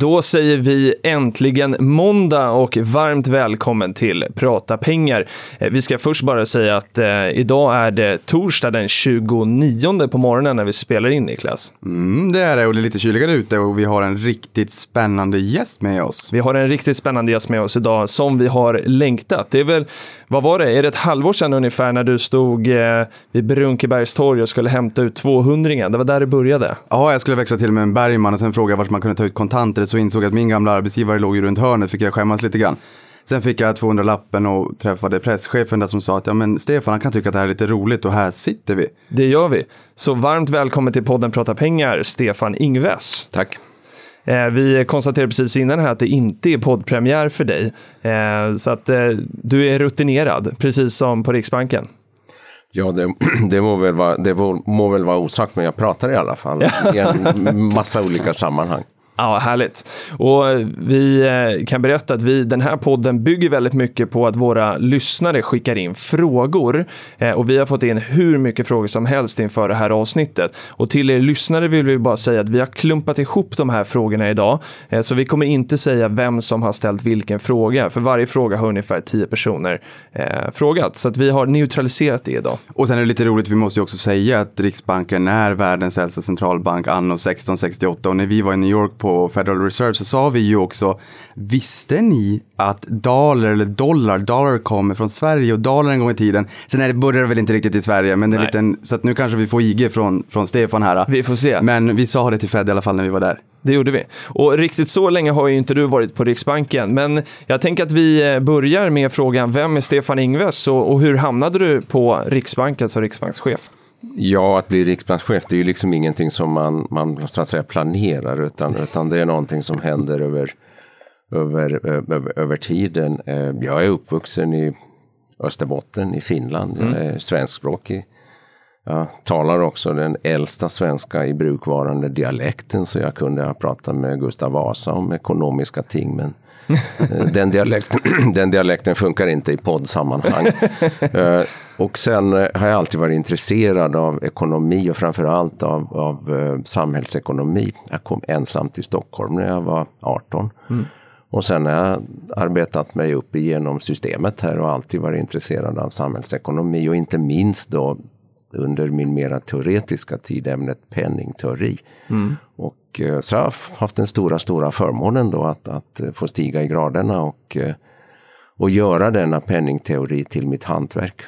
Då säger vi äntligen måndag och varmt välkommen till Prata pengar. Eh, Vi ska först bara säga att eh, idag är det torsdag den 29 på morgonen när vi spelar in Niklas. Mm, det är det och det är lite kyligare ute och vi har en riktigt spännande gäst med oss. Vi har en riktigt spännande gäst med oss idag som vi har längtat. Det är väl, vad var det, är det ett halvår sedan ungefär när du stod eh, vid Brunkebergs torg och skulle hämta ut 200 Det var där det började. Ja, jag skulle växla till med en Bergman och sen fråga vart man kunde ta ut kontanter så insåg jag att min gamla arbetsgivare låg ju runt hörnet, fick jag skämmas lite grann. Sen fick jag 200-lappen och träffade presschefen där som sa att ja men Stefan han kan tycka att det här är lite roligt och här sitter vi. Det gör vi. Så varmt välkommen till podden Prata pengar, Stefan Ingves. Tack. Eh, Vi konstaterade precis innan här att det inte är poddpremiär för dig. Eh, Så att eh, du är rutinerad, precis som på Riksbanken. Ja, det, det, må väl vara, det må, må väl vara osagt, men jag pratar i alla fall i en massa olika sammanhang. Ja, härligt. Och eh, vi eh, kan berätta att vi, den här podden bygger väldigt mycket på att våra lyssnare skickar in frågor. Eh, och vi har fått in hur mycket frågor som helst inför det här avsnittet. Och till er lyssnare vill vi bara säga att vi har klumpat ihop de här frågorna idag. Så vi kommer inte säga vem som har ställt vilken fråga. För varje fråga har ungefär tio personer frågat. Så att vi har neutraliserat det idag. Och sen är det lite roligt, vi måste ju också säga att Riksbanken är världens äldsta centralbank anno 1668 och när vi var i New York på Federal Reserve så sa vi ju också, visste ni att dollar eller dollar, dollar kommer från Sverige och dollar en gång i tiden. Sen är det, börjar det väl inte riktigt i Sverige, men det är liten, så att nu kanske vi får IG från, från Stefan här. Vi får se. Men vi sa det till Fed i alla fall när vi var där. Det gjorde vi. Och riktigt så länge har ju inte du varit på Riksbanken. Men jag tänker att vi eh, börjar med frågan, vem är Stefan Ingves och, och hur hamnade du på Riksbanken som riksbankschef? Ja, att bli riksbankschef, det är ju liksom ingenting som man, man så att säga planerar, utan, utan det är någonting som händer över, över, över, över tiden. Eh, Jag är uppvuxen i Österbotten i Finland, jag är svenskspråkig. Jag talar också den äldsta svenska i brukvarande dialekten så jag kunde ha pratat med Gustav Vasa om ekonomiska ting. Men eh, den, dialekten, den dialekten funkar inte i poddsammanhang. Och sen eh, har jag alltid varit intresserad av ekonomi och framförallt av, av eh, samhällsekonomi. Jag kom ensam till Stockholm när jag var 18. Och sen har jag arbetat mig upp igenom systemet här och alltid varit intresserad av samhällsekonomi och inte minst då under min mera teoretiska tid ämnet penningteori. Och eh, så har jag haft den stora, stora förmånen då att, att få stiga i graderna och, och göra denna penningteori till mitt hantverk.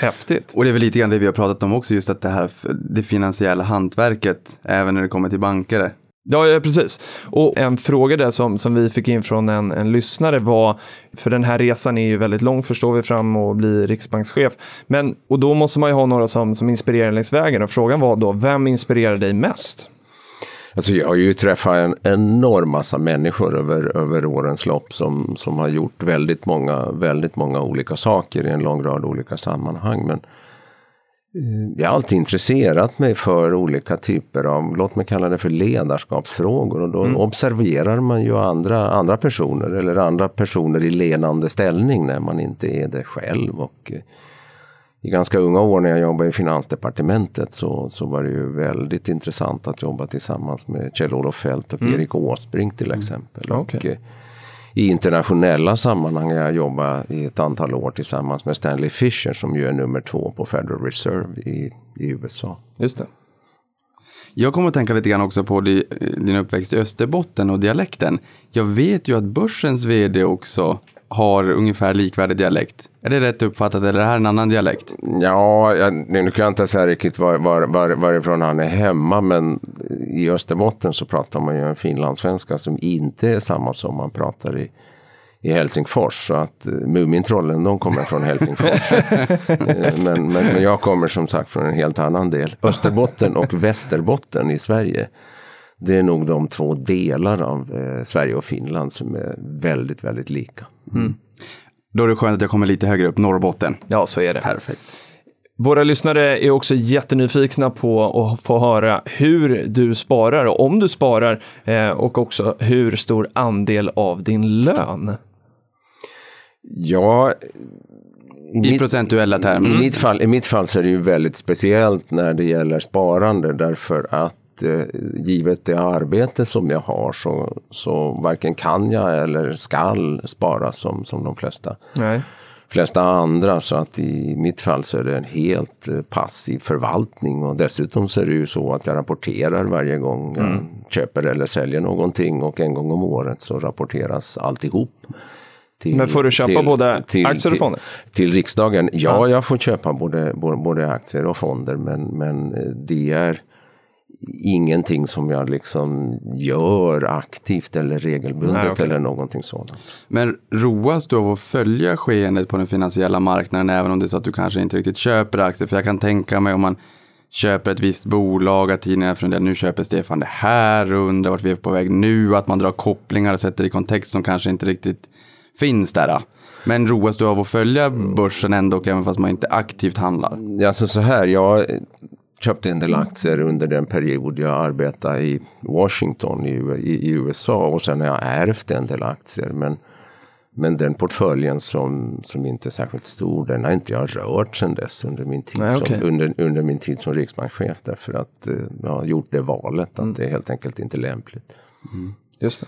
Häftigt. Och det är väl lite grann det vi har pratat om också, just att det här, det finansiella hantverket, även när det kommer till banker. Ja, ja, precis. Och en fråga där som, som vi fick in från en, en lyssnare var, för den här resan är ju väldigt lång förstår vi fram och bli riksbankschef. Men, och då måste man ju ha några som, som inspirerar längs vägen och frågan var då, vem inspirerar dig mest? Alltså jag har ju träffat en enorm massa människor över, över årens lopp som, som har gjort väldigt många, väldigt många olika saker i en lång rad olika sammanhang. Men eh, jag har alltid intresserat mig för olika typer av, låt mig kalla det för ledarskapsfrågor. Och då observerar man ju andra, andra personer eller andra personer i ledande ställning när man inte är det själv. Och, eh, i ganska unga år när jag jobbade i Finansdepartementet så, så var det ju väldigt intressant att jobba tillsammans med Kjell-Olof Feldt och Erik Åsbrink till exempel. Okej. Och, eh, I internationella sammanhang har jag jobbat i ett antal år tillsammans med Stanley Fischer som ju är nummer två på Federal Reserve i, i USA. Just det. Jag kommer att tänka lite grann också på di- din uppväxt i Österbotten och dialekten. Jag vet ju att börsens vd också har ungefär likvärdig dialekt. Är det rätt uppfattat eller är det här en annan dialekt? Ja, jag, nu kan jag inte säga riktigt var, var, var, varifrån han är hemma, men i Österbotten så pratar man ju en finlandssvenska som inte är samma som man pratar i, i Helsingfors. Så att uh, Mumintrollen, de kommer från Helsingfors. Eh, men, men, men jag kommer som sagt från en helt annan del. Österbotten och Västerbotten i Sverige. Det är nog de två delar av eh, Sverige och Finland som är väldigt, väldigt lika. Då är det skönt att jag kommer lite högre upp, Norrbotten. Ja, så är det. Perfekt. Våra lyssnare är också jättenyfikna på att få höra hur du sparar och om du sparar eh, och också hur stor andel av din lön. Ja, i, I mitt, procentuella termer. i, mitt fall, I mitt fall så är det ju väldigt speciellt när det gäller sparande därför att eh, givet det arbete som jag har så, så varken kan jag eller skall spara som, som de flesta. Nej. flesta andra så att i mitt fall så är det en helt eh, passiv förvaltning och dessutom så är det ju så att jag rapporterar varje gång jag köper eller säljer någonting och en gång om året så rapporteras alltihop. Till, Men får du köpa både aktier och fonder? Till riksdagen? Ja, jag får köpa både, både, både aktier och fonder men, men eh, det är ingenting som jag liksom gör aktivt eller regelbundet Nej, okej. eller någonting sådant. Men roas du av att följa skeendet på den finansiella marknaden även om det är så att du kanske inte riktigt köper aktier? För jag kan tänka mig om man köper ett visst bolag att tidningar funderar nu köper Stefan det här och undrar vart vi är på väg nu. Att man drar kopplingar och sätter i kontext som kanske inte riktigt finns där. Men roas du av att följa börsen ändå även fast man inte aktivt handlar? Alltså så här, jag köpte en del aktier under den period jag arbetade i Washington i, i, i USA och sen har jag ärvt en del aktier. Men, men den portföljen som, som inte är särskilt stor, den har inte jag rört sedan dess under min tid, Nej, okej. som, under, under min tid som riksbankschef. Därför att eh, jag har gjort det valet att det är helt enkelt inte lämpligt. Just det.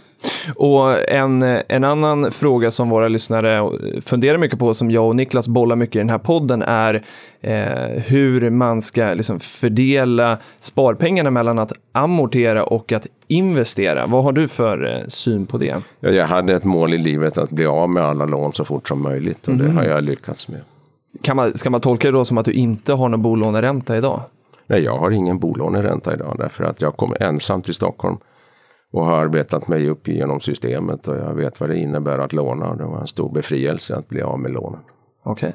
Och en, en annan fråga som våra lyssnare funderar mycket på, som jag och Niklas bollar mycket i den här podden, är eh, hur man ska liksom fördela sparpengarna mellan att amortera och att investera. Vad har du för eh, syn på det? Ja, Jag hade ett mål i livet att bli av med alla lån så fort som möjligt och det har jag lyckats med. Kan man, ska man tolka det då som att du inte har någon bolåneränta idag? Nej, jag har ingen bolåneränta idag därför att jag kom ensam till Stockholm och har arbetat mig upp genom systemet och jag vet vad det innebär att låna och det var en stor befrielse att bli av med lånen. Okej.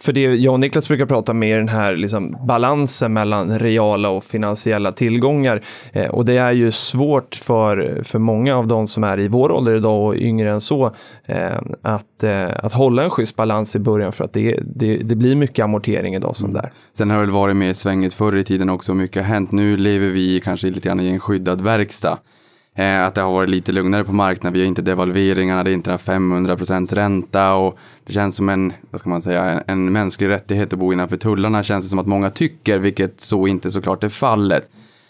För det jag och Niklas brukar prata med är den här liksom balansen mellan reala och finansiella tillgångar. Eh, och det är ju svårt för, för många av de som är i vår ålder idag och yngre än så eh, att, eh, att hålla en schysst balans i början för att det, det, det blir mycket amortering idag som där. Sen har det väl varit mer i svänget förr i tiden också, mycket har hänt. Nu lever vi kanske lite grann i en skyddad verkstad. Eh, att det har varit lite lugnare på marknaden, vi har inte devalveringarna, det är inte den här 500 procents ränta och det känns som en, vad ska man säga, en, en mänsklig rättighet att bo innanför tullarna känns det som att många tycker, vilket så inte såklart är fallet.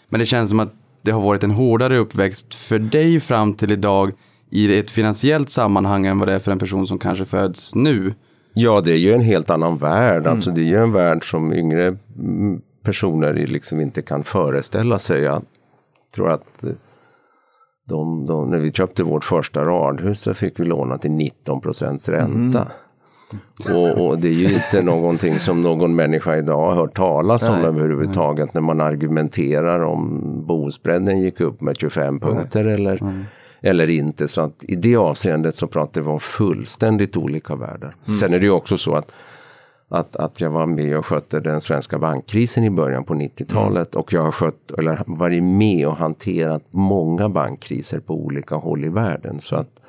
Men det känns som att det har varit en hårdare uppväxt för dig fram till idag i ett finansiellt sammanhang än vad det är för en person som kanske föds nu. Ja, det är ju en helt annan värld. Alltså det är ju en värld som yngre mm, personer liksom inte kan föreställa sig. Jag tror att de, de, när vi köpte vårt första radhus så fick vi låna till 19 procents ränta. Och, och det är ju inte någonting som någon människa idag har hört talas om överhuvudtaget när man argumenterar om bohusbredden gick upp med 25 punkter eller, eller inte. Så att i det avseendet så pratar vi om fullständigt olika världar. Sen är det ju också så att att, att jag var med och skötte den svenska bankkrisen i början på 90-talet och jag har skött, eller varit med och hanterat många bankkriser på olika håll i världen. Så att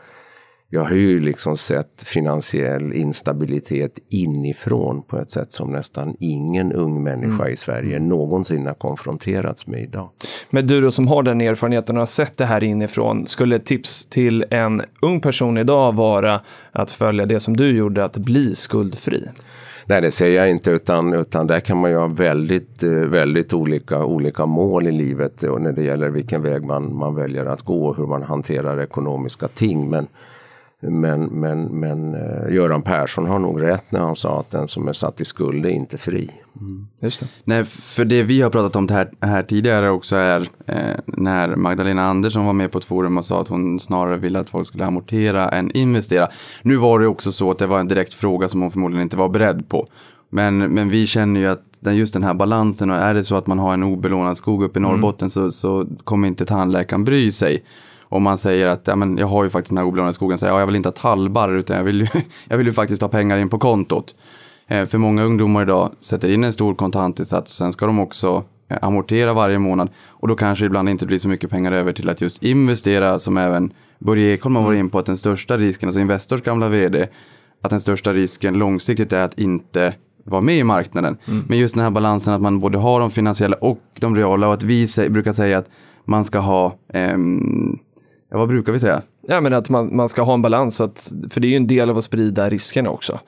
jag har ju liksom sett finansiell instabilitet inifrån på ett sätt som nästan ingen ung människa i Sverige någonsin har konfronterats med idag. Men du då som har den erfarenheten och har sett det här inifrån, skulle ett tips till en ung person idag vara att följa det som du gjorde, att bli skuldfri? Nej, det säger jag inte, utan, utan där kan man ju ha väldigt, eh, väldigt olika, olika mål i livet och när det gäller vilken väg man, man väljer att gå och hur man hanterar ekonomiska ting. Men, men, men, men eh, Göran Persson har nog rätt när han sa att den som är satt i skuld är inte fri. Just det. Nej, för det vi har pratat om det här, här tidigare också är eh, när Magdalena Andersson var med på ett forum och sa att hon snarare ville att folk skulle amortera än investera. Nu var det också så att det var en direkt fråga som hon förmodligen inte var beredd på. Men, men vi känner ju att den, just den här balansen och är det så att man har en obelånad skog uppe i Norrbotten så, så kommer inte tandläkaren bry sig. Om man säger att ja, men jag har ju faktiskt den här obelånade skogen, så ja, jag vill inte ha tallbarr utan jag vill, ju, jag vill ju faktiskt ha pengar in på kontot. Eh, för många ungdomar idag sätter in en stor kontantinsats och sen ska de också eh, amortera varje månad. Och då kanske ibland inte blir så mycket pengar över till att just investera som även Börje Ekholm har varit in på att den största risken, alltså Investors gamla vd, att den största risken långsiktigt är att inte vara med i marknaden. Men just den här balansen att man både har de finansiella och de reala och att vi brukar säga att man ska ha, ja vad brukar vi säga? Ja, men att man, man ska ha en balans, att, för det är ju en del av att sprida riskerna också.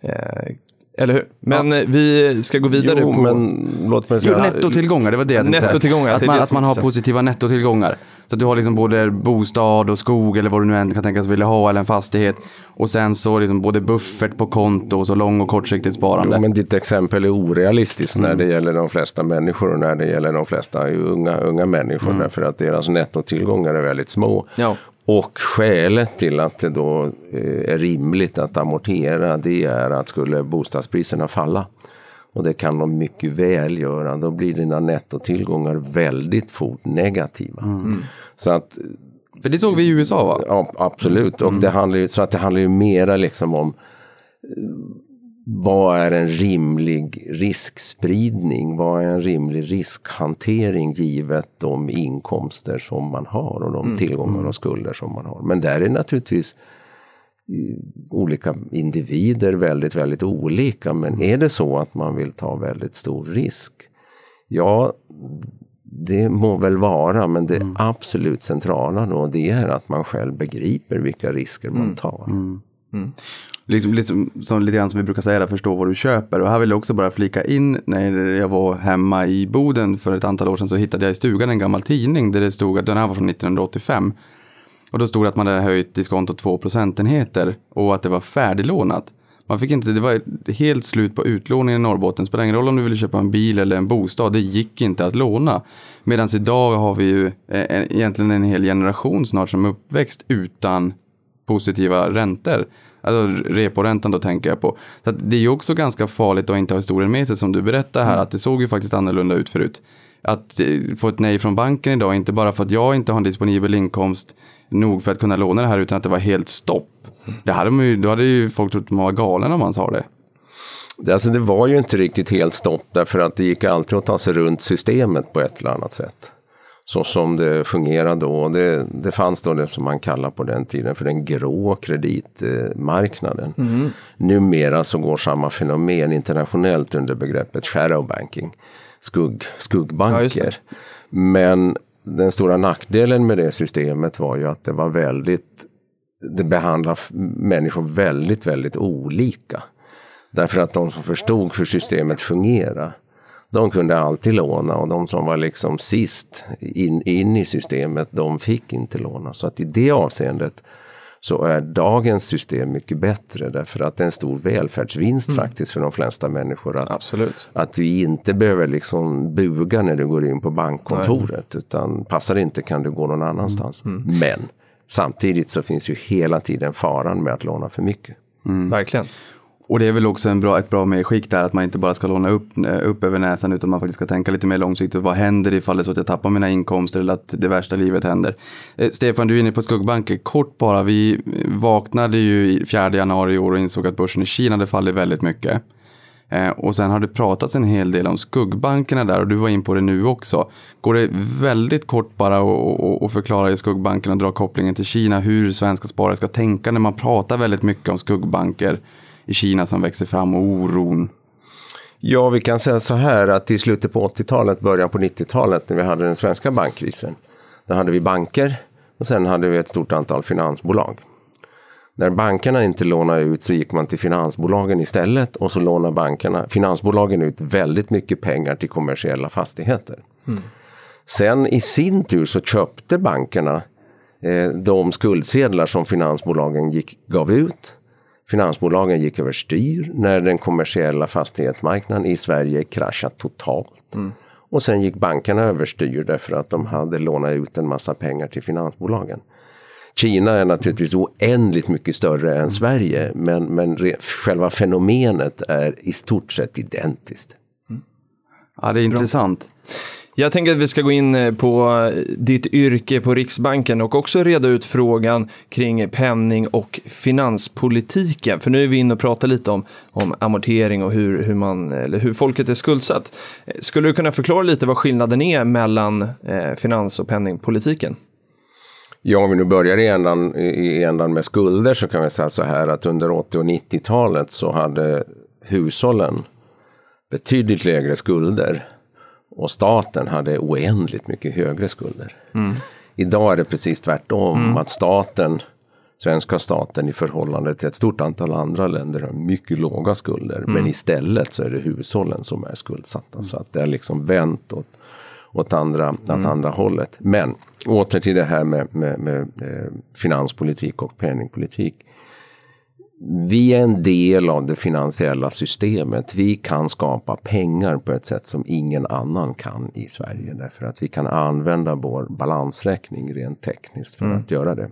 Eh, eller hur? Men eh, vi ska gå vidare Jo, på... men låt mig Jo, säga... nettotillgångar, det var det jag tänkte säga. Nettotillgångar, Att man, att man har positiva nettotillgångar. Så att du har liksom både bostad och skog eller vad du nu än kan tänkas vilja ha eller en fastighet. Och sen så liksom både buffert på konto och så lång och kortsiktigt sparande. Jo, men ditt exempel är orealistiskt när det gäller de flesta människor och när det gäller de flesta unga, unga människor. Därför att deras nettotillgångar är väldigt små. Ja. Och skälet till att det då eh, är rimligt att amortera det är att skulle bostadspriserna falla och det kan de mycket väl göra, då blir dina nettotillgångar väldigt fort negativa. Så att För det såg vi i USA va? Ja, absolut. Och det handlar så att det handlar ju mera liksom om vad är en rimlig riskspridning? Vad är en rimlig riskhantering givet de inkomster som man har och de tillgångar och skulder som man har? Men där är naturligtvis eh, olika individer väldigt, väldigt olika. Men är det så att man vill ta väldigt stor risk? Ja, det må väl vara, men det absolut centrala då det är att man själv begriper vilka risker man tar. Liksom, liksom, som, lite grann som vi brukar säga, där, förstå vad du köper. Och här vill jag också bara flika in, när jag var hemma i Boden för ett antal år sedan så hittade jag i stugan en gammal tidning där det stod att den här var från 1985. Och då stod det att man hade höjt diskontot två procentenheter och att det var färdiglånat. Man fick inte, det var helt slut på utlåningen i Norrbotten. Spelar ingen roll om du ville köpa en bil eller en bostad, det gick inte att låna. Medan idag har vi ju eh, egentligen en hel generation snart som uppväxt utan positiva räntor. Alltså reporäntan då tänker jag på. Så det är ju också ganska farligt att inte ha historien med sig som du berättar här. Att det såg ju faktiskt annorlunda ut förut. Att eh, få ett nej från banken idag, inte bara för att jag inte har en disponibel inkomst nog för att kunna låna det här, utan att det var helt stopp. Det hade man ju, då hade ju folk trott att man var galen om man sa det. Det, alltså, det var ju inte riktigt helt stopp därför att det gick alltid att ta sig runt systemet på ett eller annat sätt. Så som det fungerade då. Det, det fanns då det som man kallar på den tiden för den grå kreditmarknaden. Numera så går samma fenomen internationellt under begreppet shadow banking. Skugg, Ja, skuggbanker. det. Men den stora nackdelen med det systemet var ju att det var väldigt det behandlar människor väldigt, väldigt olika. Därför att de som förstod hur systemet fungerar, de kunde alltid låna och de som var liksom sist in, in i systemet, de fick inte låna. Så att i det avseendet så är dagens system mycket bättre därför att det är en stor välfärdsvinst faktiskt för de flesta människor. Att, Absolut. att du inte behöver liksom buga när du går in på bankkontoret utan passar det inte kan du gå någon annanstans. Men samtidigt så finns ju hela tiden faran med att låna för mycket. Verkligen. Och det är väl också en bra, ett bra medskick där att man inte bara ska låna upp, eh, upp över näsan utan man faktiskt ska tänka lite mer långsiktigt. Vad händer ifall det är så att jag tappar mina inkomster eller att det värsta livet händer? Eh, Stefan, du är inne på skuggbanker. Kort bara, vi vaknade ju i 4 januari i år och insåg att börsen i Kina hade fallit väldigt mycket. Eh, och sen har det pratats en hel del om skuggbankerna där och du var in på det nu också. Går det väldigt kort bara att förklara i skuggbankerna och dra kopplingen till Kina hur svenska sparare ska tänka när man pratar väldigt mycket om skuggbanker i Kina som växer fram och oron. Ja, vi kan säga så här att i slutet på 80-talet, början på 90-talet när vi hade den svenska bankkrisen. Då hade vi banker och sen hade vi ett stort antal finansbolag. När bankerna inte lånade ut så gick man till finansbolagen istället och så lånade bankerna, finansbolagen ut väldigt mycket pengar till kommersiella fastigheter. Sen i sin tur så köpte bankerna eh, de skuldsedlar som finansbolagen gick, gav ut. Finansbolagen gick överstyr när den kommersiella fastighetsmarknaden i Sverige kraschade totalt. Och sen gick bankerna överstyr därför att de hade lånat ut en massa pengar till finansbolagen. Kina är naturligtvis oändligt mycket större än Sverige men, men själva fenomenet är i stort sett identiskt. Ja, det är intressant. Jag tänker att vi ska gå in eh, på eh, ditt yrke på Riksbanken och också reda ut frågan kring penning och finanspolitiken. För nu är vi inne och pratar lite om, om amortering och hur, hur, man, eller hur folket är skuldsatt. Eh, skulle du kunna förklara lite vad skillnaden är mellan eh, finans och penningpolitiken? Ja, om vi nu börjar i ändan, i ändan med skulder så kan vi säga så här att under 80 och 90-talet så hade hushållen betydligt lägre skulder och staten hade oändligt mycket högre skulder. Idag är det precis tvärtom, att staten, svenska staten i förhållande till ett stort antal andra länder har mycket låga skulder. Men istället så är det hushållen som är skuldsatta. Så att det är liksom vänt åt, åt, andra, åt andra hållet. Men åter till det här med, med, med eh, finanspolitik och penningpolitik. Vi är en del av det finansiella systemet. Vi kan skapa pengar på ett sätt som ingen annan kan i Sverige. Därför att vi kan använda vår balansräkning rent tekniskt för att göra det.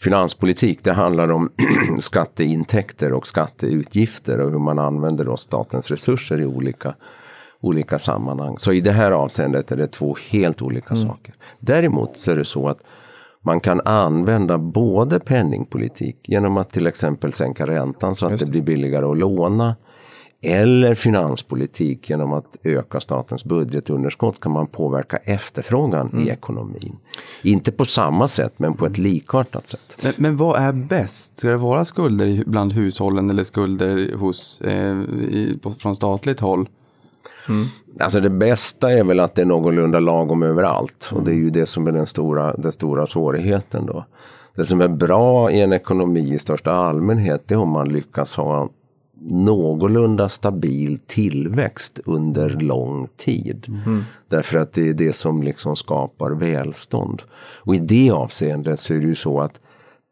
Finanspolitik, det handlar om skatteintäkter och skatteutgifter och hur man använder då statens resurser i olika, olika sammanhang. Så i det här avseendet är det två helt olika saker. Däremot så är det så att man kan använda både penningpolitik genom att till exempel sänka räntan så att det blir billigare att låna. Eller finanspolitik genom att öka statens budgetunderskott kan man påverka efterfrågan i ekonomin. Inte på samma sätt men på ett likartat sätt. Men, men vad är bäst? Ska det vara skulder bland hushållen eller skulder hos, eh, i, från statligt håll? Alltså det bästa är väl att det är någorlunda lagom överallt. Och det är ju det som är den stora, den stora svårigheten då. Det som är bra i en ekonomi i största allmänhet det är om man lyckas ha någorlunda stabil tillväxt under lång tid. Därför att det är det som liksom skapar välstånd. Och i det avseendet så är det ju så att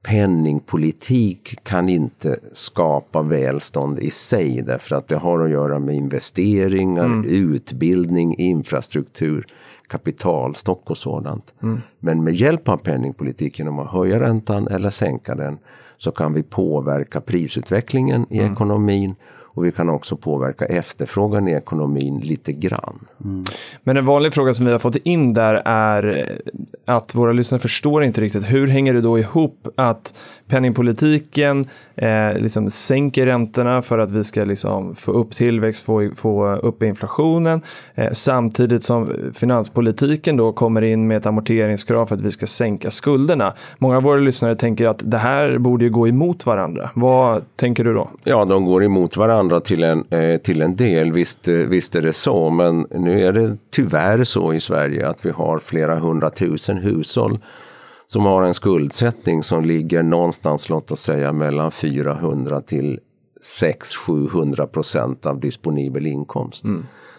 penningpolitik kan inte skapa välstånd i sig därför att det har att göra med investeringar, utbildning, infrastruktur, kapitalstock och sådant. Men med hjälp av penningpolitik genom att höja räntan eller sänka den så kan vi påverka prisutvecklingen i ekonomin och vi kan också påverka efterfrågan i ekonomin lite grann. Mm. Men en vanlig fråga som vi har fått in där är att våra lyssnare förstår inte riktigt hur hänger det då ihop att penningpolitiken eh, liksom sänker räntorna för att vi ska liksom få upp tillväxt, få, få upp inflationen eh, samtidigt som finanspolitiken då kommer in med ett amorteringskrav för att vi ska sänka skulderna. Många av våra lyssnare tänker att det här borde ju gå emot varandra. Vad tänker du då? Ja, de går emot varandra till en, eh, till en del, visst, eh, visst är det så. Men nu är det tyvärr så i Sverige att vi har flera hundratusen hushåll som har en skuldsättning som ligger någonstans, låt oss säga mellan 400 till 600-700 procent av disponibel inkomst.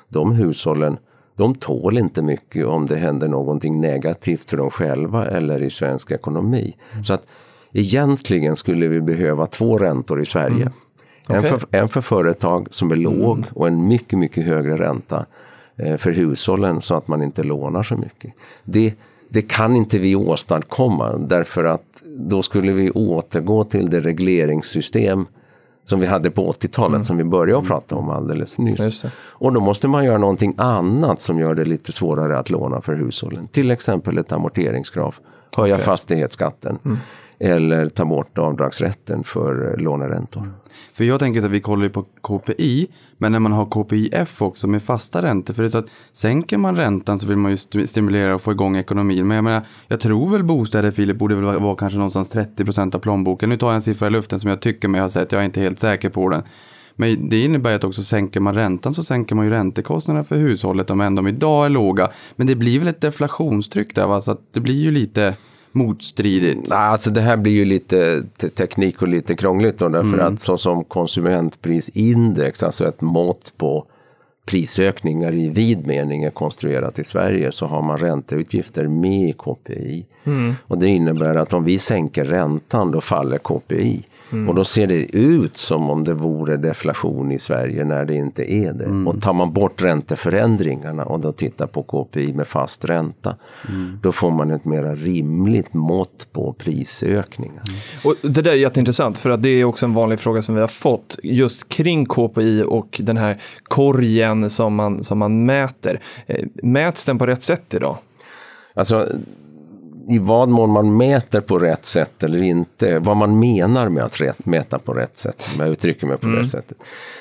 De hushållen de tål inte mycket om det händer någonting negativt för dem själva eller i svensk ekonomi. Så att egentligen skulle vi behöva två räntor i Sverige. En, Okej. för, en för företag som är låg och en mycket, mycket högre ränta eh, för hushållen så att man inte lånar så mycket. Det, det kan inte vi åstadkomma därför att då skulle vi återgå till det regleringssystem som vi hade på 80-talet som vi började att prata om alldeles nyss. Och då måste man göra någonting annat som gör det lite svårare att låna för hushållen. Till exempel ett amorteringskrav, höja fastighetsskatten eller ta bort avdragsrätten för eh, låneräntor. För jag tänker så att vi kollar ju på KPI, men när man har KPIF också med fasta räntor, för det är så att sänker man räntan så vill man ju stimulera och få igång ekonomin. Men jag menar, jag tror väl bostäder, Filip, borde väl vara, vara kanske någonstans 30 procent av plånboken. Nu tar jag en siffra i luften som jag tycker mig ha sett, jag är inte helt säker på den. Men det innebär ju att också sänker man räntan så sänker man ju räntekostnaderna för hushållet om än de idag är låga. Men det blir väl ett deflationstryck där va, så att det blir ju lite motstridigt. Alltså det här blir ju lite te- teknik och lite krångligt då, därför att så som konsumentprisindex, alltså ett mått på prisökningar i vid mening är konstruerat i Sverige så har man ränteutgifter med i KPI. Och det innebär att om vi sänker räntan då faller KPI. Och då ser det ut som om det vore deflation i Sverige när det inte är det. Och tar man bort ränteförändringarna och då tittar på KPI med fast ränta. Då får man ett mera rimligt mått på prisökningar. Och det där är jätteintressant för att det är också en vanlig fråga som vi har fått just kring KPI och den här korgen som man, som man mäter. Eh, Mäts den på rätt sätt idag? Alltså, i vad mån man mäter på rätt sätt eller inte, vad man menar med att rätt, mäta på rätt sätt, om jag uttrycker mig på det sättet.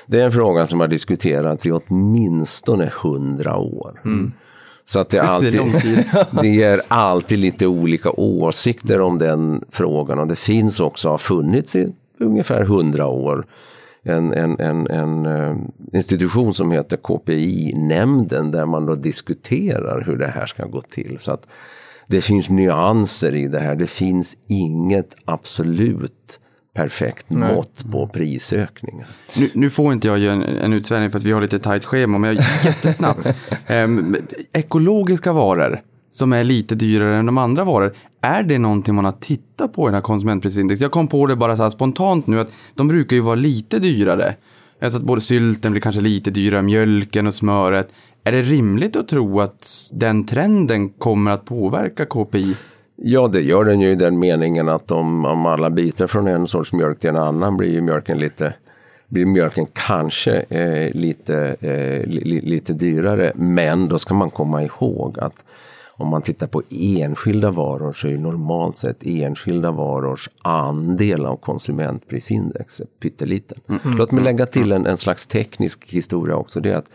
Det är en fråga som har diskuterats i åtminstone hundra år. Så att det är, alltid, det är alltid lite olika åsikter om den frågan och det finns också, har funnits i ungefär hundra år, en, en, en, en eh, institution som heter KPI-nämnden där man då diskuterar hur det här ska gå till. Så att det finns nyanser i det här. Det finns inget absolut perfekt mått på prisökningar. Nu, nu får inte jag göra en, en utsvävning för att vi har lite tajt schema, men jag jättesnabbt. Ehm, ekologiska varor som är lite dyrare än de andra varor, är det någonting man har tittat på i den här konsumentprisindex? Jag kom på det bara så här spontant nu att de brukar ju vara lite dyrare. Alltså att både sylten blir kanske lite dyrare, mjölken och smöret. Är det rimligt att tro att den trenden kommer att påverka KPI? Ja, det gör den ju i den meningen att om, om alla byter från en sorts mjölk till en annan blir mjölken lite blir mjölken kanske eh, lite, eh, li, li- lite dyrare. Men då ska man komma ihåg att om man tittar på enskilda varor så är ju normalt sett enskilda varors andel av konsumentprisindex pytteliten. Låt mig lägga till en, en slags teknisk historia också. Det är att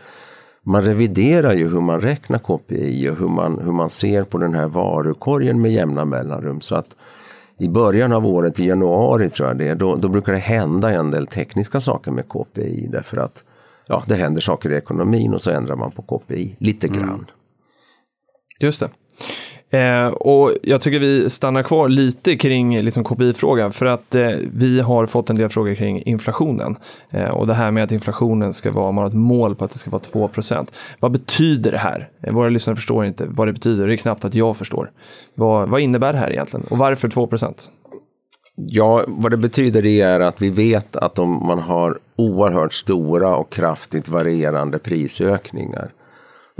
man reviderar ju hur man räknar KPI och hur man, hur man ser på den här varukorgen med jämna mellanrum. Så att i början av året, i januari tror jag det då, då brukar det hända en del tekniska saker med KPI därför att ja, det händer saker i ekonomin och så ändrar man på KPI lite grann. Just det. Eh, och jag tycker vi stannar kvar lite kring liksom, KPI-frågan för att eh, vi har fått en del frågor kring inflationen. Eh, och det här med att inflationen ska vara, man har ett mål på att det ska vara 2% Vad betyder det här? Eh, våra lyssnare förstår inte vad det betyder, det är knappt att jag förstår. Vad, vad innebär det här egentligen och varför 2% Ja, vad det betyder det är att vi vet att om man har oerhört stora och kraftigt varierande prisökningar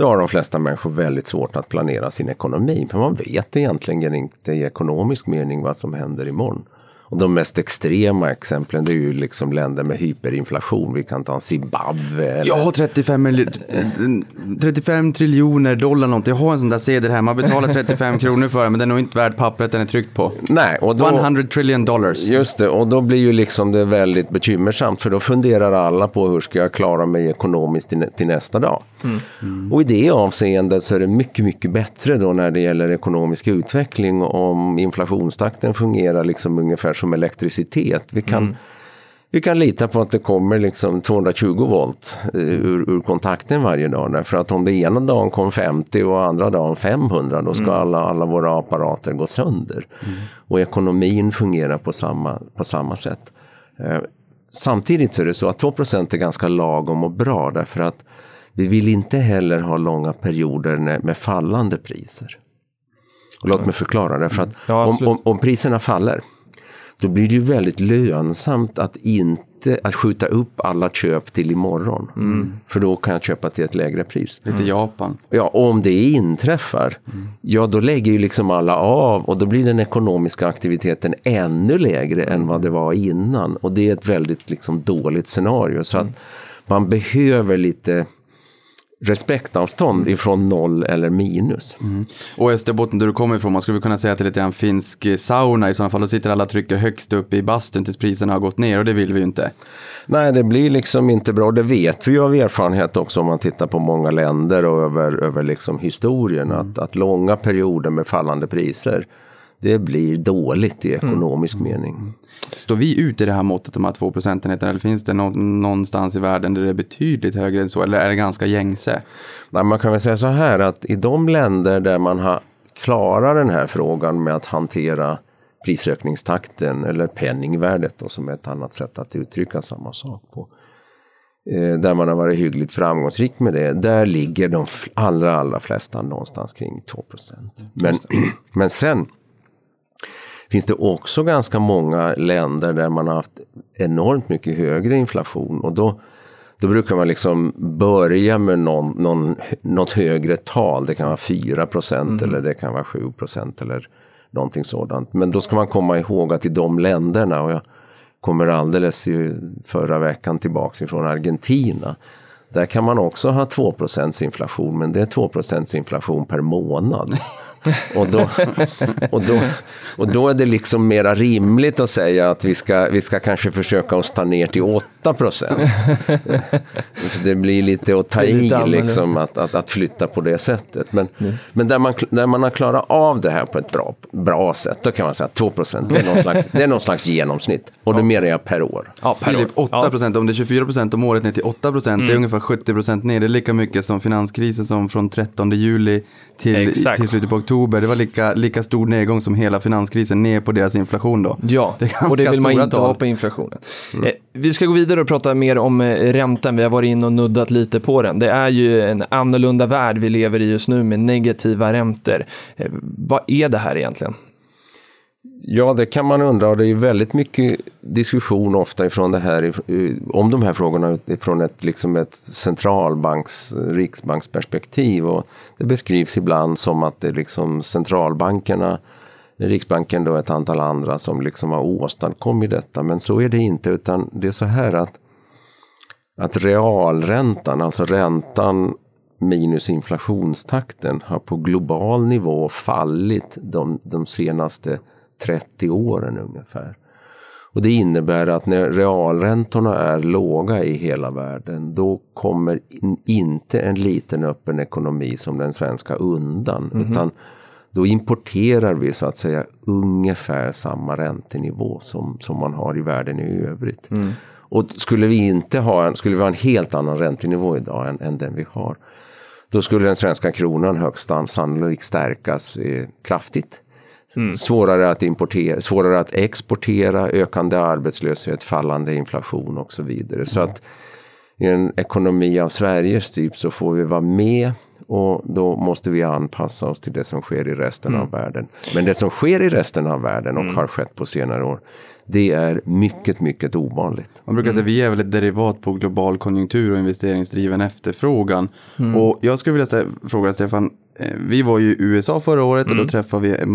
då har de flesta människor väldigt svårt att planera sin ekonomi. För man vet egentligen inte i ekonomisk mening vad som händer imorgon. Och de mest extrema exemplen det är ju liksom länder med hyperinflation. Vi kan ta Zimbabwe. Eller... Jag har 35, mil- eh, 35 triljoner dollar någonting. Jag har en sån där sedel här. Man betalar 35 kronor för den, men den är nog inte värd pappret den är tryckt på. Nej, och då... 100 trillion dollars. Just det, och då blir ju liksom det väldigt bekymmersamt för då funderar alla på hur ska jag klara mig ekonomiskt till, till nästa dag. Och i det avseendet så är det mycket, mycket bättre då när det gäller ekonomisk utveckling om inflationstakten fungerar liksom ungefär som elektricitet. Vi kan, vi kan lita på att det kommer liksom 220 volt eh, ur, ur kontakten varje dag. Därför att om det ena dagen kom 50 och andra dagen 500 då ska alla, alla våra apparater gå sönder. Och ekonomin fungerar på samma, på samma sätt. Eh, Samtidigt så är det så att 2% är ganska lagom och bra därför att vi vill inte heller ha långa perioder med fallande priser. Och låt mig förklara därför att Ja, om, om, om priserna faller då blir det ju väldigt lönsamt att inte att skjuta upp alla köp till imorgon. För då kan jag köpa till ett lägre pris. Lite Japan. Ja, och om det inträffar, ja då lägger ju liksom alla av och då blir den ekonomiska aktiviteten ännu lägre än vad det var innan. Och det är ett väldigt liksom dåligt scenario. Så att man behöver lite respektavstånd ifrån noll eller minus. Och Österbotten där du kommer ifrån, man skulle kunna säga att det är lite grann finsk eh, sauna i sådana fall. Då sitter alla trycker högst upp i bastun tills priserna har gått ner och det vill vi ju inte. Nej, det blir liksom inte bra. Det vet vi ju av erfarenhet också om man tittar på många länder och över, över liksom historien. Att, att långa perioder med fallande priser, det blir dåligt i ekonomisk mening. Står vi ut i det här måttet, de här två procentenheterna, eller finns det nå- någonstans i världen där det är betydligt högre än så, eller är det ganska gängse? Nej, man kan väl säga så här att i de länder där man har klarat den här frågan med att hantera prisökningstakten eller penningvärdet då, som är ett annat sätt att uttrycka samma sak på. Eh, där man har varit hyggligt framgångsrik med det, där ligger de allra, allra flesta någonstans kring 2 Men, men sen finns det också ganska många länder där man har haft enormt mycket högre inflation och då, då brukar man liksom börja med någon, någon, något högre tal. Det kan vara 4 procent eller det kan vara 7 procent eller någonting sådant. Men då ska man komma ihåg att i de länderna, och jag kommer alldeles i förra veckan tillbaks ifrån Argentina. Där kan man också ha 2% inflation, men det är 2% inflation per månad. Och då, och, då, och då är det liksom mera rimligt att säga att vi ska, vi ska kanske försöka oss ta ner till 8 procent. det blir lite att ta i liksom att, att, att flytta på det sättet. Men, men där, man, där man har klarat av det här på ett bra, bra sätt, då kan man säga att 2 procent det, är någon slags, det är någon slags genomsnitt. Och det menar jag per år. Ja, per Filip, 8 procent, ja. om det är 24 procent om året ner till 8 procent, mm. det är mm. ungefär 70 procent ner. Det är lika mycket som finanskrisen som från 13 juli till, till slutet på oktober. Det var lika, lika stor nedgång som hela finanskrisen ner på deras inflation då. Ja, det och det vill man inte tal. ha på inflationen. Mm. Eh, vi ska gå vidare och prata mer om eh, räntan. Vi har varit inne och nuddat lite på den. Det är ju en annorlunda värld vi lever i just nu med negativa räntor. Eh, vad är det här egentligen? Ja, det kan man undra och det är väldigt mycket diskussion ofta ifrån det här, om de här frågorna från ett, liksom ett centralbanks, riksbanksperspektiv. Och det beskrivs ibland som att det är liksom centralbankerna, Riksbanken och ett antal andra som liksom har åstadkommit detta. Men så är det inte, utan det är så här att, att realräntan, alltså räntan minus inflationstakten, har på global nivå fallit de, de senaste 30 åren ungefär. Och det innebär att när realräntorna är låga i hela världen då kommer in, inte en liten öppen ekonomi som den svenska undan. Mm -hmm. Utan då importerar vi så att säga ungefär samma räntenivå som, som man har i världen i övrigt. Mm. Och skulle vi inte ha en, skulle vi ha en helt annan räntenivå idag än, än den vi har. Då skulle den svenska kronan högst sannolikt stärkas eh, kraftigt. Mm. Svårare att importera, svårare att exportera, ökande arbetslöshet, fallande inflation och så vidare. Så att i en ekonomi av Sveriges typ så får vi vara med och då måste vi anpassa oss till det som sker i resten mm. av världen. Men det som sker i resten av världen och mm. har skett på senare år det är mycket, mycket ovanligt. Man brukar säga att vi är väl ett derivat på global konjunktur och investeringsdriven efterfrågan. Mm. Och jag skulle vilja fråga Stefan, vi var ju i USA förra året och då mm. träffade vi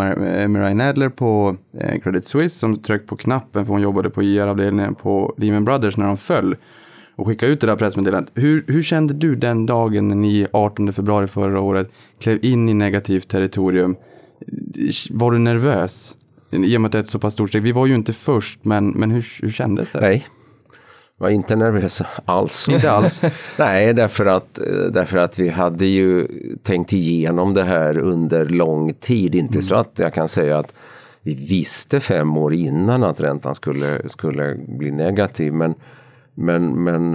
Marianne Adler på eh, Credit Suisse som tryckte på knappen för hon jobbade på IR-avdelningen på Lehman Brothers när de föll och skickade ut det där pressmeddelandet. Hur, hur kände du den dagen när ni 18 februari förra året klev in i negativt territorium? Var du nervös? I och med att det är ett så pass stort steg. Vi var ju inte först, men, men hur, hur kändes det? Nej, var inte nervös alls. Inte alls? Nej, därför att, därför att vi hade ju tänkt igenom det här under lång tid. Inte mm. så att jag kan säga att vi visste fem år innan att räntan skulle, skulle bli negativ. Men, men, men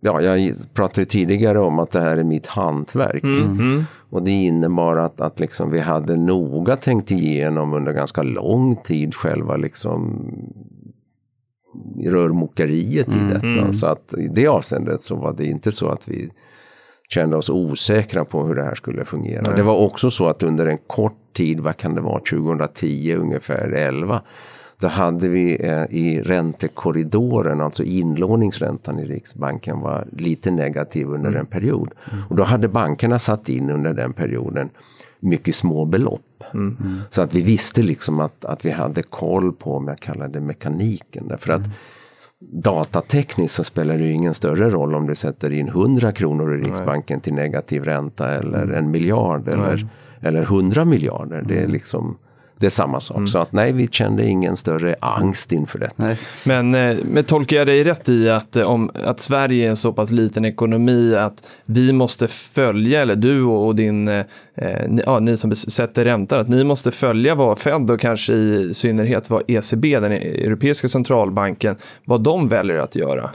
ja, jag pratade tidigare om att det här är mitt hantverk. Mm. Mm. Och det innebar att, att liksom vi hade noga tänkt igenom under ganska lång tid själva liksom rörmokeriet i mm. detta. Mm. Så att i det avseendet så var det inte så att vi kände oss osäkra på hur det här skulle fungera. Nej. Det var också så att under en kort tid, vad kan det vara, 2010 ungefär 11 då hade vi eh, i räntekorridoren, alltså inlåningsräntan i Riksbanken var lite negativ under mm. en period. Mm. Och då hade bankerna satt in under den perioden mycket små belopp. Mm. mm. Så att vi visste liksom att, att vi hade koll på, om jag kallar det mekaniken. Därför att mm. datatekniskt så spelar det ju ingen större roll om du sätter in 100 kronor i Riksbanken Nej. till negativ ränta eller mm. en miljard eller, eller 100 miljarder. Det är liksom det är samma sak. Mm. Så att nej, vi kände ingen större angst inför det. Nej. Men, eh, men tolkar jag dig rätt i att, eh, om, att Sverige är en så pass liten ekonomi att vi måste följa, eller du och din, eh, ja, ni som sätter räntan, att ni måste följa vad Fed och kanske i synnerhet vad ECB, den europeiska centralbanken, vad de väljer att göra?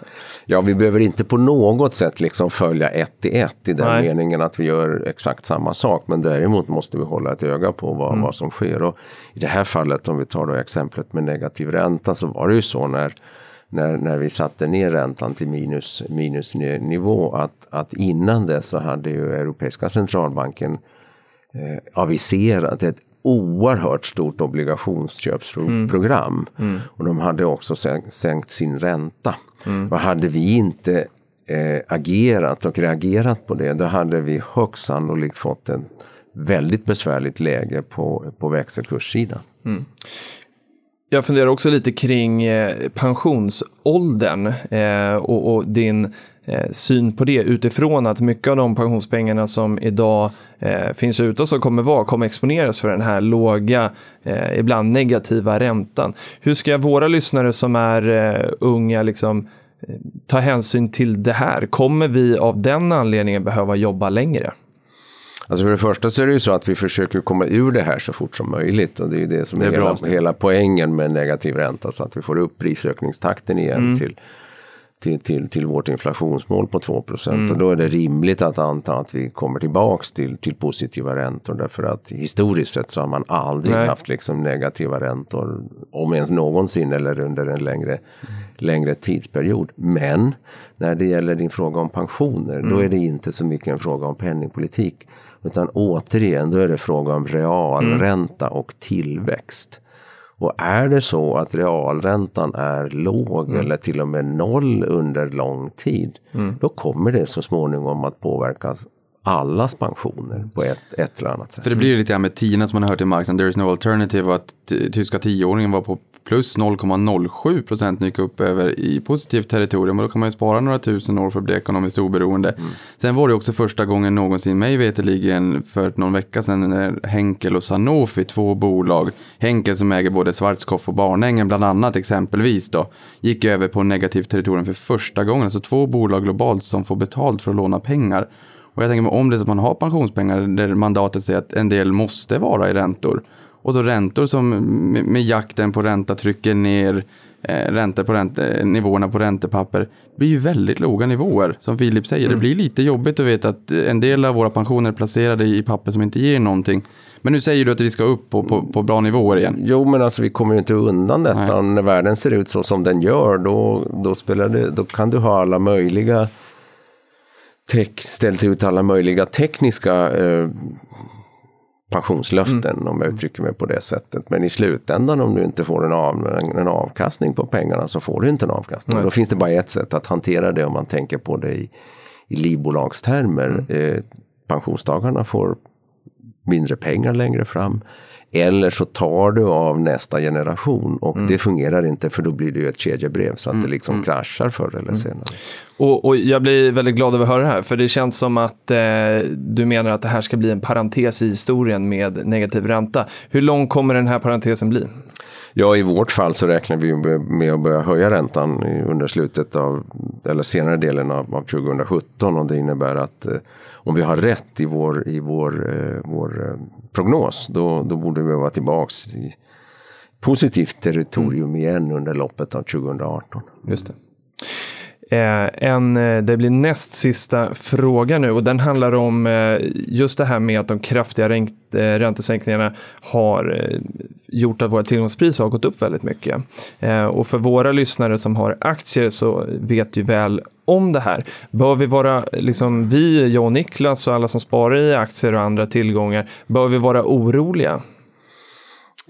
Ja, vi behöver inte på något sätt liksom följa ett i ett i den nej. meningen att vi gör exakt samma sak, men däremot måste vi hålla ett öga på vad, mm. vad som sker. Och i det här fallet, om vi tar då exemplet med negativ ränta, så var det ju så när, när, när vi satte ner räntan till minus, minusnivå att, att innan dess så hade ju Europeiska centralbanken eh, aviserat ett oerhört stort obligationsköpsprogram. Och de hade också sänkt, sänkt sin ränta. Och hade vi inte eh, agerat och reagerat på det, då hade vi högst sannolikt fått ett väldigt besvärligt läge på, på växelkurssidan. Mm. Jag funderar också lite kring eh, pensionsåldern eh, och, och din eh, syn på det utifrån att mycket av de pensionspengarna som idag eh, finns ute och som kommer vara kommer exponeras för den här låga, eh, ibland negativa räntan. Hur ska våra lyssnare som är eh, unga liksom eh, ta hänsyn till det här? Kommer vi av den anledningen behöva jobba längre? Alltså för det första så är det ju så att vi försöker komma ur det här så fort som möjligt. Och det är ju det som Det är, är hela, hela poängen med negativ ränta. Så att vi får upp prisökningstakten igen till, till, till, till vårt inflationsmål på 2 Och då är det rimligt att anta att vi kommer tillbaks till, till positiva räntor. Därför att historiskt sett så har man aldrig Nej. haft liksom negativa räntor. Om ens någonsin eller under en längre, längre tidsperiod. Men när det gäller din fråga om pensioner, då är det inte så mycket en fråga om penningpolitik. Utan återigen, då är det fråga om realränta och tillväxt. Och är det så att realräntan är låg eller till och med noll under lång tid, då kommer det så småningom att påverkas allas pensioner på ett, ett eller annat sätt. För det blir ju lite grann med tiorna som man har hört i marknaden, there is no alternative, att tyska tioåringen var på plus 0,07 procent gick upp över i positivt territorium och då kan man ju spara några tusen år för att bli ekonomiskt oberoende. Sen var det också första gången någonsin, mig veterligen för någon vecka sedan, när Henkel och Sanofi, två bolag, Henkel som äger både Schwarzkopf och Barnängen bland annat exempelvis då, gick över på negativt territorium för första gången. Alltså två bolag globalt som får betalt för att låna pengar. Och jag tänker mig om det är så att man har pensionspengar där mandatet säger att en del måste vara i räntor. Och så räntor som med, jakten på ränta trycker ner eh, räntor på ränte, eh, nivåerna på räntepapper. Det blir ju väldigt låga nivåer. Som Filip säger, det blir lite jobbigt att veta att en del av våra pensioner är placerade i papper som inte ger någonting. Men nu säger du att vi ska upp på, på, på bra nivåer igen. Jo, men alltså vi kommer ju inte undan detta. När världen ser ut så som den gör, då, då, spelar det, då kan du ha alla möjliga ställt ut alla möjliga tekniska eh, pensionslöften, om jag uttrycker mig på det sättet. Men i slutändan, om du inte får en, av, en, en avkastning på pengarna, så får du inte en avkastning. Då finns det bara ett sätt att hantera det om man tänker på det i, i livbolagstermer. Eh, pensionstagarna får mindre pengar längre fram. Eller så tar du av nästa generation och det fungerar inte för då blir det ju ett kedjebrev så att det liksom kraschar förr eller senare. Och, och jag blir väldigt glad över att höra det här, för det känns som att eh, du menar att det här ska bli en parentes i historien med negativ ränta. Hur lång kommer den här parentesen bli? Ja, i vårt fall så räknar vi med att börja höja räntan under slutet av, eller senare delen av, av 2017 och det innebär att eh, om vi har rätt i vår, i vår, eh, vår eh, prognos då, då borde vi vara tillbaks i positivt territorium igen under loppet av 2018. Just det. Eh, en, eh, det blir näst sista fråga nu och den handlar om eh, just det här med att de kraftiga eh, räntesänkningarna har eh, gjort att våra tillgångspriser har gått upp väldigt mycket. Eh, och för våra lyssnare som har aktier så vet ju väl om det här. Bör vi vara, liksom vi, jag och Niklas och alla som sparar i aktier och andra tillgångar, bör vi vara oroliga?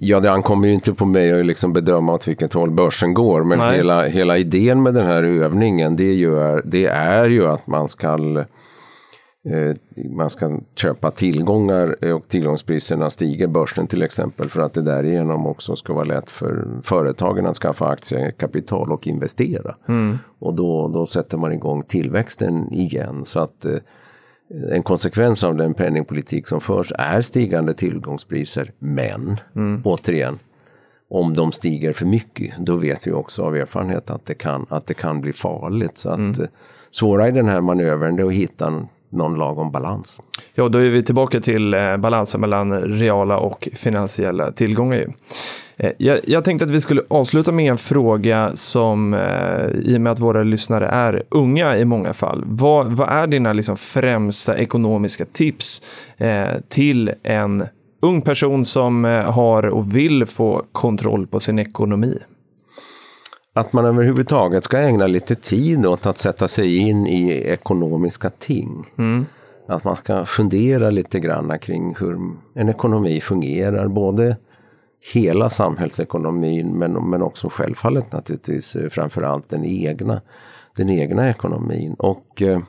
Ja, det ankommer ju inte på mig att liksom bedöma åt vilket håll börsen går. Men Nej. hela, hela idén med den här övningen det är ju, det är ju att man ska, eh, man ska köpa tillgångar eh, och tillgångspriserna stiger börsen till exempel. För att det därigenom också ska vara lätt för företagen att skaffa aktiekapital och investera. Och då, då sätter man igång tillväxten igen. Så att eh, en konsekvens av den penningpolitik som förs är stigande tillgångspriser. Men återigen, om de stiger för mycket, då vet vi också av erfarenhet att det kan, att det kan bli farligt. Så att eh, svåra i den här manövern är att hitta någon lagom balans. Ja, då är vi tillbaka till eh, balansen mellan reala och finansiella tillgångar. ju. Eh, jag, jag tänkte att vi skulle avsluta med en fråga som, eh, i och med att våra lyssnare är unga i många fall, vad, vad är dina liksom, främsta ekonomiska tips eh, till en ung person som eh, har och vill få kontroll på sin ekonomi? Att man överhuvudtaget ska ägna lite tid åt att sätta sig in i ekonomiska ting. att man ska fundera lite grann kring hur en ekonomi fungerar. Både hela samhällsekonomin men, men också självfallet naturligtvis eh, framförallt den egna, den egna ekonomin. Och eh,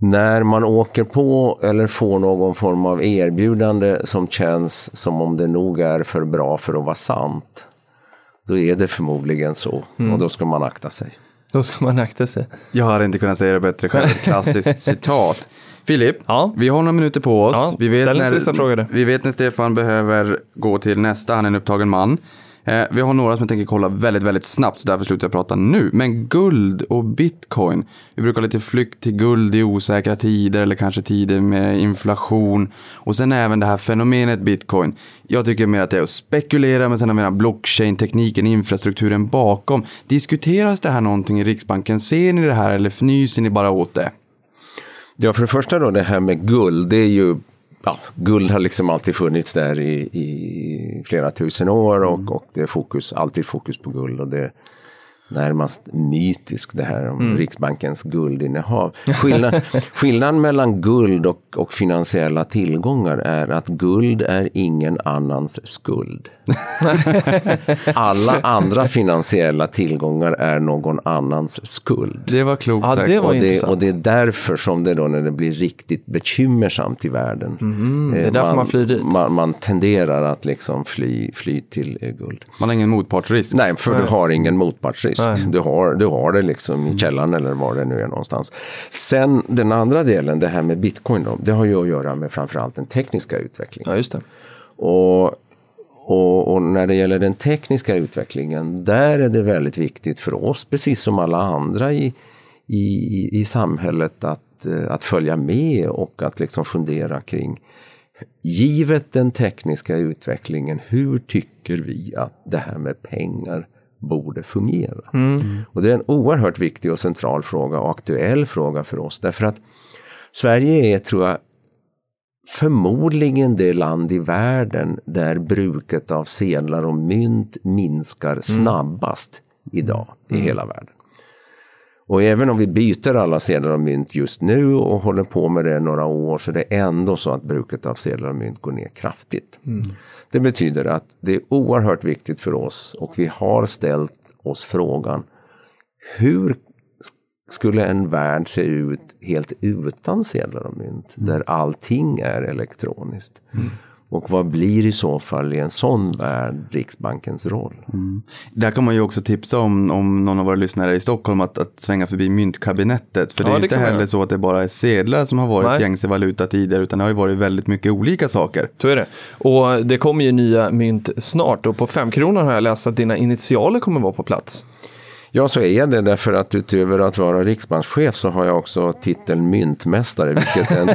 när man åker på eller får någon form av erbjudande som känns som om det nog är för bra för att vara sant. Då är det förmodligen så och då ska man akta sig. Då ska man akta sig. Jag hade inte kunnat säga det bättre själv. Klassiskt citat. Filip, Ja. vi har några minuter på oss. Ja, vi, vet när, vi vet när Stefan behöver gå till nästa, han är en upptagen man. Eh, vi har några som jag tänker kolla väldigt, väldigt snabbt, så därför slutar jag prata nu. Men guld och bitcoin. Vi brukar ha lite flykt till guld i osäkra tider eller kanske tider med inflation. Och sen även det här fenomenet bitcoin. Jag tycker mer att det är att spekulera, men sen har vi den här blockchain-tekniken, infrastrukturen bakom. Diskuteras det här någonting i Riksbanken? Ser ni det här eller fnyser ni bara åt det? Ja, för det första då det här med guld. Det är ju, ja, guld har liksom alltid funnits där i, i flera tusen år och, och det är fokus, alltid fokus på guld. Och det är närmast mytiskt det här om Riksbankens guldinnehav. Skillnad, skillnaden mellan guld och, och finansiella tillgångar är att guld är ingen annans skuld. Alla andra finansiella tillgångar är någon annans skuld. Det var klokt Ja, sagt. det var Och det, och det är därför som det då när det blir riktigt bekymmersamt i världen. Mhm, det är eh, därför man flyr dit. Man, man tenderar att liksom fly, fly till eh, guld. Man har ingen motpartsrisk. Nej, för du har ingen motpartsrisk. Nej. Du har, du har det liksom i källaren eller var det nu är någonstans. Sen den andra delen, det här med bitcoin då, det har ju att göra med framförallt den tekniska utvecklingen. Ja, just det. Och, och, och när det gäller den tekniska utvecklingen, där är det väldigt viktigt för oss, precis som alla andra i, i, i samhället, att, eh, att följa med och att liksom fundera kring Givet den tekniska utvecklingen, hur tycker vi att det här med pengar borde fungera? Och det är en oerhört viktig och central fråga och aktuell fråga för oss. Därför att Sverige är, tror jag, förmodligen det land i världen där bruket av sedlar och mynt minskar snabbast idag i hela världen. Och även om vi byter alla sedlar och mynt just nu och håller på med det några år så är det ändå så att bruket av sedlar och mynt går ner kraftigt. Det betyder att det är oerhört viktigt för oss och vi har ställt oss frågan hur skulle en värld se ut helt utan sedlar och mynt, där allting är elektroniskt? Och vad blir i så fall i en sån värld Riksbankens roll? Där kan man ju också tipsa om, om någon av våra lyssnare i Stockholm att, att svänga förbi myntkabinettet. För det Ja, är det inte heller så att det bara är sedlar som har varit Nej. gängse valuta tidigare, utan det har ju varit väldigt mycket olika saker. Så är det. Och det kommer ju nya mynt snart och på femkronan har jag läst att dina initialer kommer vara på plats. Ja, så är det därför att utöver att vara riksbankschef så har jag också titeln myntmästare, vilket är en,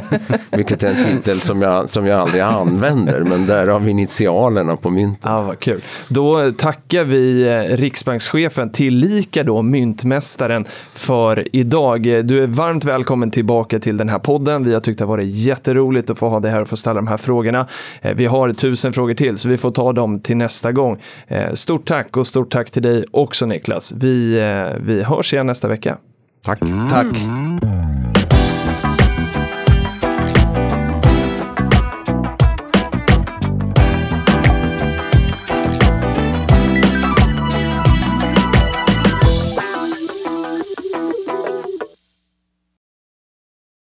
vilket är en titel som jag, som jag aldrig använder, men därav initialerna på mynten. Ja, vad kul. Då tackar vi eh, riksbankschefen, tillika då myntmästaren, för idag. Du är varmt välkommen tillbaka till den här podden. Vi har tyckt det har varit jätteroligt att få ha dig här och få ställa de här frågorna. Eh, Vi har tusen frågor till, så vi får ta dem till nästa gång. Eh, Stort tack och stort tack till dig också Niklas. Vi, eh, vi hörs igen nästa vecka. Tack. Tack!